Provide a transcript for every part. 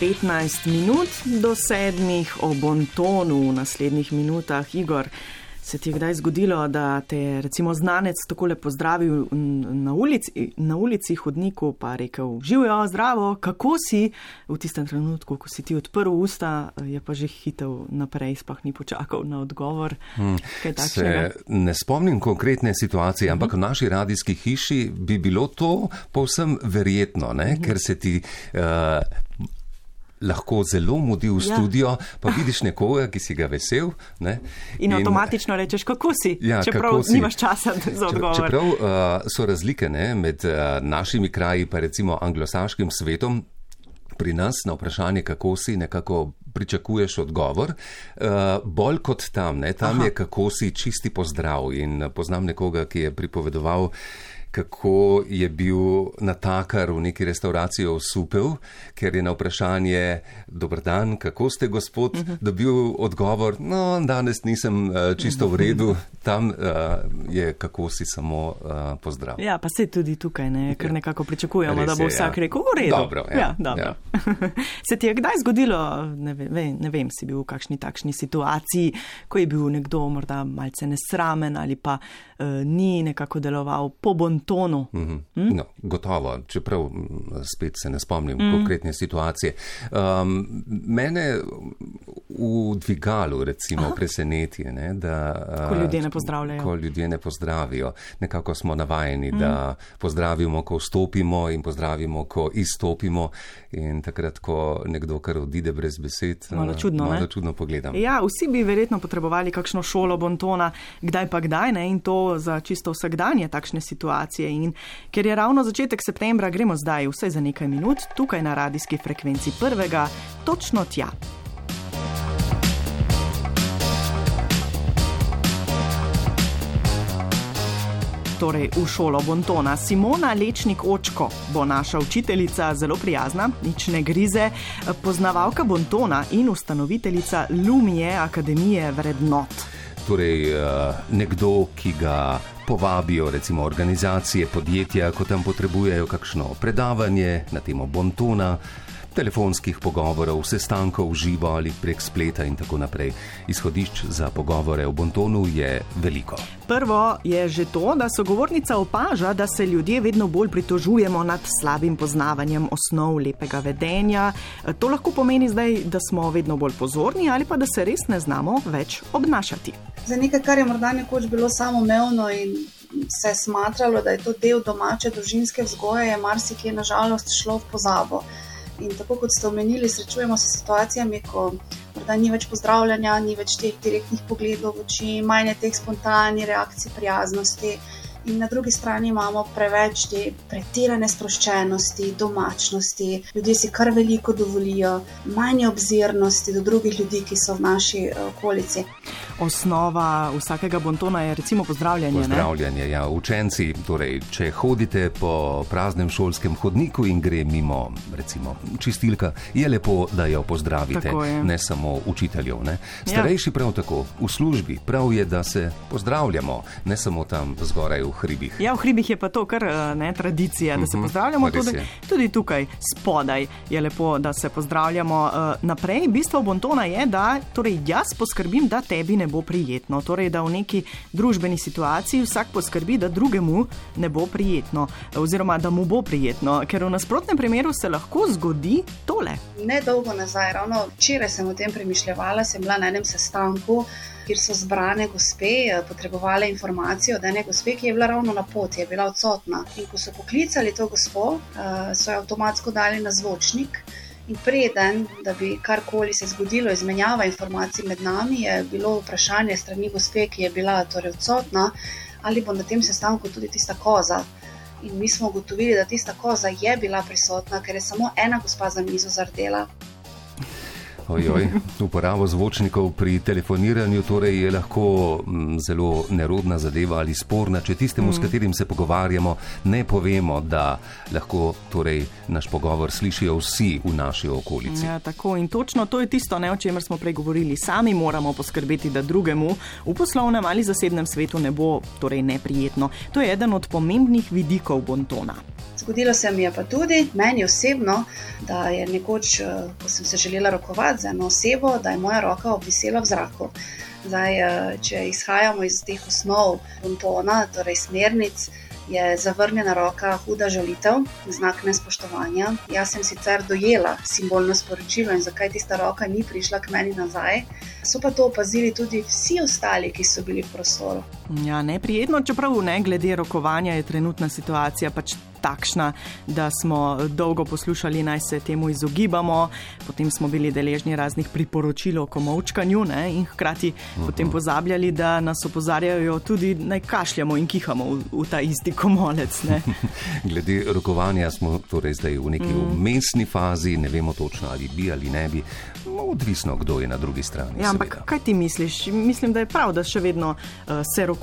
15 minut do sedmih o bontonu v naslednjih minutah. Igor, se ti je kdaj zgodilo, da te recimo znanec tako lepo pozdravil na ulici, na ulici hodniku, pa rekel: Živijo, zdravo, kako si v tistem trenutku, ko si ti odprl usta, je pa že hitel naprej, sploh ni počakal na odgovor. Hmm. Se ne spomnim konkretne situacije, ampak hmm. v naši radijski hiši bi bilo to povsem verjetno, ne? Hmm. ker se ti. Uh, lahko zelo mudi v ja. studio, pa vidiš nekoga, ki si ga vesel. Ne? In, in avtomatično rečeš, kako si, ja, čeprav kako si. nimaš časa za odgovor. Čeprav uh, so razlike ne, med uh, našimi kraji pa recimo anglosaškim svetom. Pri nas na vprašanje, kako si, nekako pričakuješ odgovor. Uh, bolj kot tam, ne, tam Aha. je, kako si čisti pozdrav. In poznam nekoga, ki je pripovedoval, kako je bil natakar v neki restauraciji osupel, ker je na vprašanje, dober dan, kako ste gospod, uh mhm. -huh. dobil odgovor, no, danes nisem uh, čisto v redu, tam uh, je, kako si samo uh, pozdrav. Ja, pa se tudi tukaj, ne, ker ja. nekako pričakujemo, Res da bo je, vsak ja. rekel, v redu. Dobro, ja, ja, dobro. Ja. se ti je kdaj zgodilo, ne vem, ne vem, si bil v kakšni takšni situaciji, ko je bil nekdo morda malce nesramen ali pa uh, ni nekako deloval po bon tonu. Mm -hmm. hm? no, gotovo, čeprav spet se ne spomnim mm. konkretne situacije. Um, mene v dvigalu recimo Aha. preseneti, ne, da ko ljudje ne pozdravljajo. Ko ljudje ne pozdravijo. Nekako smo navajeni, mm. da pozdravimo, ko vstopimo in pozdravimo, ko izstopimo. In takrat, ko nekdo kar odide brez besed, malo čudno, malo čudno pogledam. Ja, vsi bi verjetno potrebovali kakšno šolo bontona, kdaj pa kdaj ne in to za čisto vsakdanje takšne situacije situacije. In ker je ravno začetek septembra, gremo zdaj, vse za nekaj minut, tukaj na radijski frekvenci prvega, točno tja. Torej, v šolo Bontona Simona Lečnik Očko bo naša učiteljica zelo prijazna, nič ne grize, poznavalka Bontona in ustanoviteljica Lumije Akademije vrednot. Torej, eh, nekdo, ki ga povabijo recimo organizacije, podjetja, ko tam potrebujejo kakšno predavanje na temo bontona, telefonskih pogovorov, sestankov živo ali prek spleta in tako naprej. Izhodišč za pogovore o bontonu je veliko. Prvo je že to, da sogovornica opaža, da se ljudje vedno bolj pritožujemo nad slabim poznavanjem osnov lepega vedenja. To lahko pomeni zdaj, da smo vedno bolj pozorni ali pa da se res ne znamo več obnašati. Za nekaj, kar je morda nekoč bilo samoumevno in se smatralo, da je to del domače družinske vzgoje, je marsikje nažalost šlo v pozabo. In tako kot ste omenili, srečujemo se s situacijami, ko morda ni več pozdravljanja, ni več teh direktnih pogledov v oči, manj je teh spontanih reakcij prijaznosti in na drugi strani imamo preveč te pretirane sproščenosti, domačnosti, ljudje si kar veliko dovolijo, manj obzirnosti do drugih ljudi, ki so v naši eh, okolici. Osnova vsakega bontona je recimo pozdravljanje. Pozdravljanje, ja. Učenci, torej, če hodite po praznem šolskem hodniku in gre mimo, recimo, čistilka, je lepo, da jo pozdravite, ne samo učiteljev. Ne. Ja. Starejši ja. prav tako, v službi, prav je, da se pozdravljamo, ne samo tam zgoraj v hribih. Ja, v hribih je pa to kar eh, ne, tradicija, da se mhm, pozdravljamo. Tudi, tudi tukaj spodaj je lepo, da se pozdravljamo. Eh, naprej, bistvo bontona je, da torej jaz poskrbim, da tebi ne bo prijetno. Torej, da v neki družbeni situaciji vsak poskrbi, da drugemu ne bo prijetno, oziroma da mu bo prijetno, ker v nasprotnem primeru se lahko zgodi tole. Nedolgo nazaj, ravno včeraj sem o tem premišljala, sem bila na enem sestanku kjer so zbrane gospe, eh, potrebovali informacijo od ene gospe, ki je bila ravno na poti, je bila odsotna. In ko so poklicali to gospo, eh, so jo avtomatsko dali na zvočnik. In preden, da bi karkoli se zgodilo, izmenjava informacij med nami, je bilo vprašanje strani gospe, ki je bila torej odsotna, ali bo na tem sestanku tudi tista koza. In mi smo ugotovili, da tista koza je bila prisotna, ker je samo ena gospa za mizo zardela. Ojoj, uporabo zvočnikov pri telefoniranju torej je lahko m, zelo nerodna zadeva ali sporna, če tistemu, mm. s katerim se pogovarjamo, ne povemo, da lahko torej, naš pogovor slišijo vsi v naši okolici. Ja, tako in točno to je tisto, ne, o čemer smo prej govorili. Sami moramo poskrbeti, da drugemu v poslovnem ali zasebnem svetu ne bo torej neprijetno. To je eden od pomembnih vidikov bontona. Zgodilo se mi je pa tudi, meni osebno, da je nekoč, eh, ko sem se želela rokovati z eno osebo, da je moja roka obvisela v zraku. Zdaj, eh, če izhajamo iz teh osnov bontona, torej smernic, je zavrnjena roka huda žalitev, znak nespoštovanja. Jaz sem sicer dojela simbolno sporočilo in zakaj tista roka ni prišla k meni nazaj. So pa to opazili tudi vsi ostali, ki so bili v prostoru. Ja, neprijetno, čeprav ne glede rokovanja je trenutna situacija pač takšna, da smo dolgo poslušali, naj se temu izogibamo, potem smo bili deležni raznih priporočil o komovčkanju ne? in hkrati uh -huh. potem pozabljali, da nas opozarjajo tudi naj kašljamo in kihamo v, v ta isti komolec. Glede rokovanja smo torej zdaj v neki mm. umestni fazi, ne vemo točno ali bi ali ne bi. No, odvisno, kdo je na drugi strani. Ja, ampak kaj ti misliš? Mislim, da je prav, da še vedno uh, se rokujemo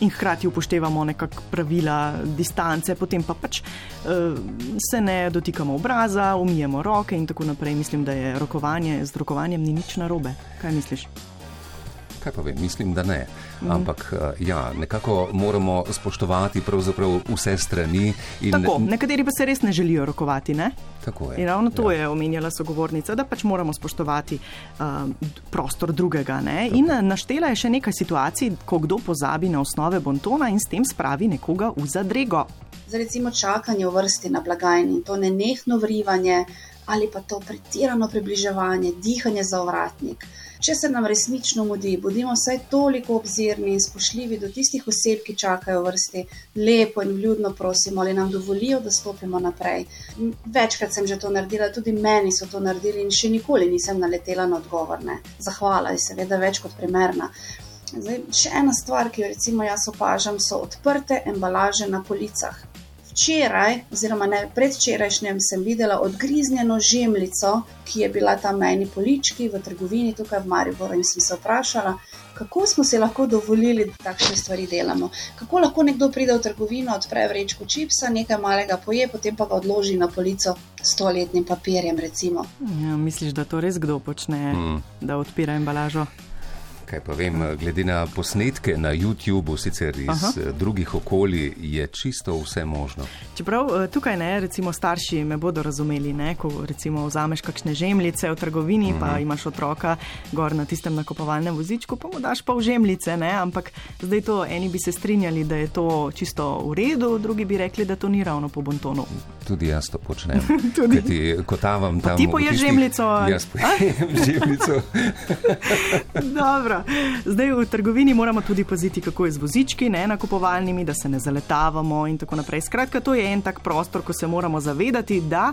in hkrati upoštevamo nekakšna pravila, distance, potem pa pač uh, se ne dotikamo obraza, umijemo roke in tako naprej. Mislim, da je rokovanje z rokovanjem ni nič narobe. Kaj misliš? Kaj pa vem, mislim, da ne. Mm. Ampak eh, ja, nekako moramo spoštovati vse strani. In... Tako, nekateri pa se res ne želijo rokovati. Ne? Tako je. In ravno to ja. je omenjala sogovornica, da pač moramo spoštovati um, prostor drugega. In naštela je še nekaj situacij, ko kdo pozabi na osnove bontona in s tem spravi nekoga v zadrego. Za recimo čakanje v vrsti na blagajni, to nenehno vrivanje ali pa to pretirano približevanje, dihanje za ovratnik. Če se nam resnično mudi, bodimo vsaj toliko obzirni in spoštljivi do tistih oseb, ki čakajo v vrsti, lepo in vljudno prosimo, ali nam dovolijo, da stopimo naprej. Večkrat sem že to naredila, tudi meni so to naredili in še nikoli nisem naletela na odgovorne. Zahvala je seveda več kot primerna. Zdaj, še ena stvar, ki jo recimo jaz opažam, so odprte embalaže na policah včeraj, oziroma ne predvčerajšnjem, sem videla odgriznjeno žemljico, ki je bila tam na eni polički v trgovini tukaj v Mariboru in sem se vprašala, kako smo si lahko dovolili, da takšne stvari delamo. Kako lahko nekdo pride v trgovino, odpre vrečko čipsa, nekaj malega poje, potem pa ga odloži na polico s stoletnim papirjem. Ja, misliš, da to res kdo počne, mm. da odpira embalažo? Kaj pa vem, glede na posnetke na YouTubu, sicer iz Aha. Eh, drugih okolij, je čisto vse možno. Čeprav eh, tukaj ne, recimo starši me bodo razumeli, ne, ko recimo vzameš kakšne žemljice v trgovini, mhm. pa imaš otroka gor na tistem nakupovalnem vozičku, pa mu daš pa v žemljice, ne, ampak zdaj to eni bi se strinjali, da je to čisto v redu, drugi bi rekli, da to ni ravno po bontonu. Tudi jaz to počnem. Tudi ti kotavam tam. Ti poješ žemljico. Jaz pojem žemljico. Dobro. Zdaj v trgovini moramo tudi paziti, kako je z vozički, ne nakupovalnimi, da se ne zaletavamo in tako naprej. Skratka, to je en tak prostor, ko se moramo zavedati, da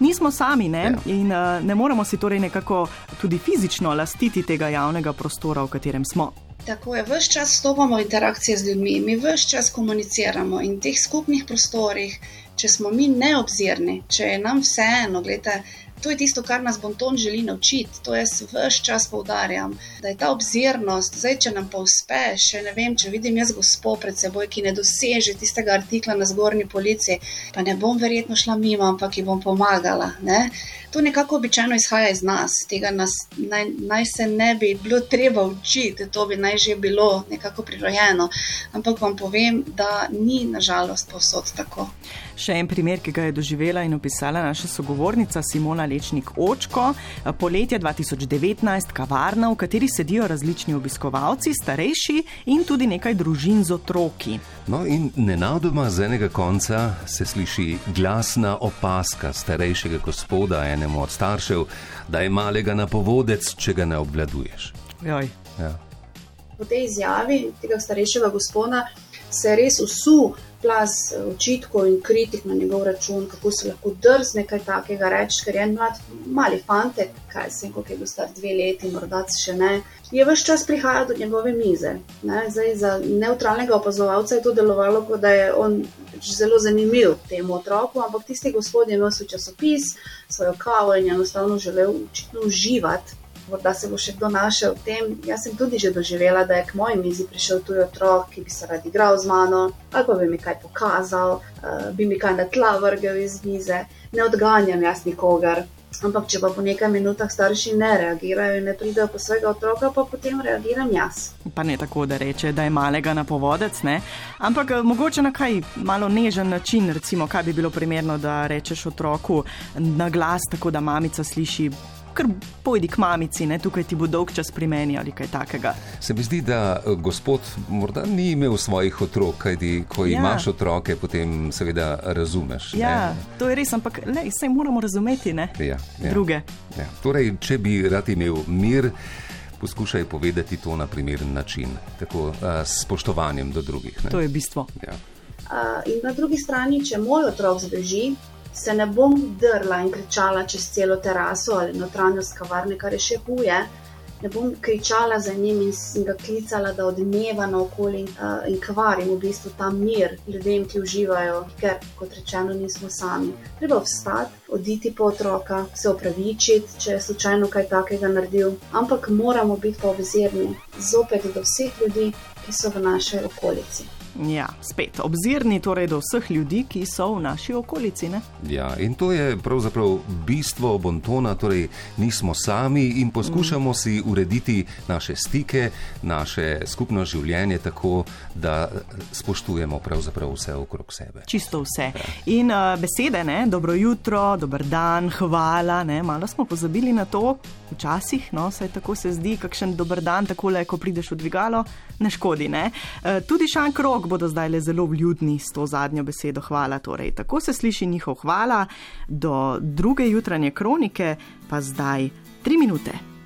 nismo sami ne? Ja. in uh, ne moramo si torej nekako tudi fizično lastiti tega javnega prostora, v katerem smo. Tako je, vse čas stopamo v interakcije z ljudmi, mi vse čas komuniciramo in v teh skupnih prostorih, če smo mi neobzirni, če je nam vseeno, gledajte. To je tisto, kar nas Bonton želi naučiti. To jaz vse čas poudarjam, da je ta obzirnost, zdaj, če nam pa uspe, še ne vem, če vidim jaz gospod pred seboj, ki ne doseže tistega artikla na zgornji policiji, pa ne bom verjetno šla mimo, ampak ji bom pomagala. Ne? To nekako običajno izhaja iz nas, tega nas naj, naj se ne bi bilo treba učiti, to bi naj že bilo nekako prirojeno. Ampak vam povem, da ni nažalost povsod tako. Še en primer, ki ga je doživela in opisala naša sogovornica Simona Lečnik Očko. Poletje 2019, kavarna, v kateri sedijo različni obiskovalci, starejši in tudi nekaj družin z otroki. No, in nenadoma z enega konca se sliši glasna opaska starejšega gospoda enemu od staršev, da je malega napovodec, če ga ne obvladuješ. Ja. Po tej izjavi tega starejšega gospoda se res usul plas očitkov in kritik na njegov račun, kako se lahko drzne kaj takega reči, ker je en mlad, mali fantek, kaj se jim, koliko je bil star dve leti, morda še ne. Je vse čas prihajal do njegove mize. Ne? Zdaj, za neutralnega opazovalca je to delovalo, kot da je on zelo zanimiv temu otroku, ampak tisti gospod je nosil časopis, svojo kavo in je enostavno želel učitno uživati morda se bo še kdo našel v tem. Jaz sem tudi že doživela, da je k moji mizi prišel tuj otrok, ki bi se rad igral z mano, ali pa bi mi kaj pokazal, uh, bi mi kaj na tla vrgel iz mize. Ne odganjam jaz nikogar. Ampak, če pa po nekaj minutah starši ne reagirajo in ne pridejo po svojega otroka, pa potem reagiram jaz. Pa ne tako, da reče, da je malega na povodec, ne? ampak eh, mogoče na kaj malo nežen način, recimo, kaj bi bilo primerno, da rečeš otroku na glas, tako da mamica sliši kar pojdi k mamici, ne? tukaj ti bo dolg čas pri meni ali kaj takega. Se mi zdi, da eh, gospod morda ni imel svojih otrok, kajti ko ja. imaš otroke, potem seveda razumeš. Ja, ne? to je res, ampak le, vse moramo razumeti, ne? Ja, ja. druge. Ja. Torej, če bi rad imel mir. Poskušaj povedati to na primeren način, tako uh, s spoštovanjem do drugih. Ne? To je bistvo. Ja. Uh, in na drugi strani, če moj otrok zbeži, se ne bom drla in kričala čez celo teraso ali notranjost kavarne, kar je še huje. Ne bom kričala za njim in ga klicala, da odmeva naokoli uh, in kvarim v bistvu ta mir ljudem, ki uživajo, ker, kot rečeno, nismo sami. Treba vstati, oditi po otroka, se opravičiti, če je slučajno kaj takega naredil, ampak moramo biti pa obzirni zopet do vseh ljudi, ki so v naši okolici. Ja, spet obzirni torej do vseh ljudi, ki so v naši okolici. Ne? Ja, in to je pravzaprav bistvo Bontona, torej nismo sami in poskušamo mm. si urediti naše stike, naše skupno življenje tako, da spoštujemo pravzaprav vse okrog sebe. Čisto vse. Ja. In uh, besede, ne? dobro jutro, dober dan, hvala, ne? malo smo pozabili na to, včasih, no, saj tako se zdi, kakšen dober dan, tako le, ko prideš v dvigalo, ne škodi. Ne? Uh, tudi šankrok bodo zdaj le zelo vljudni s to zadnjo besedo hvala. Torej, tako se sliši njihov hvala, do druge jutranje kronike pa zdaj tri minute.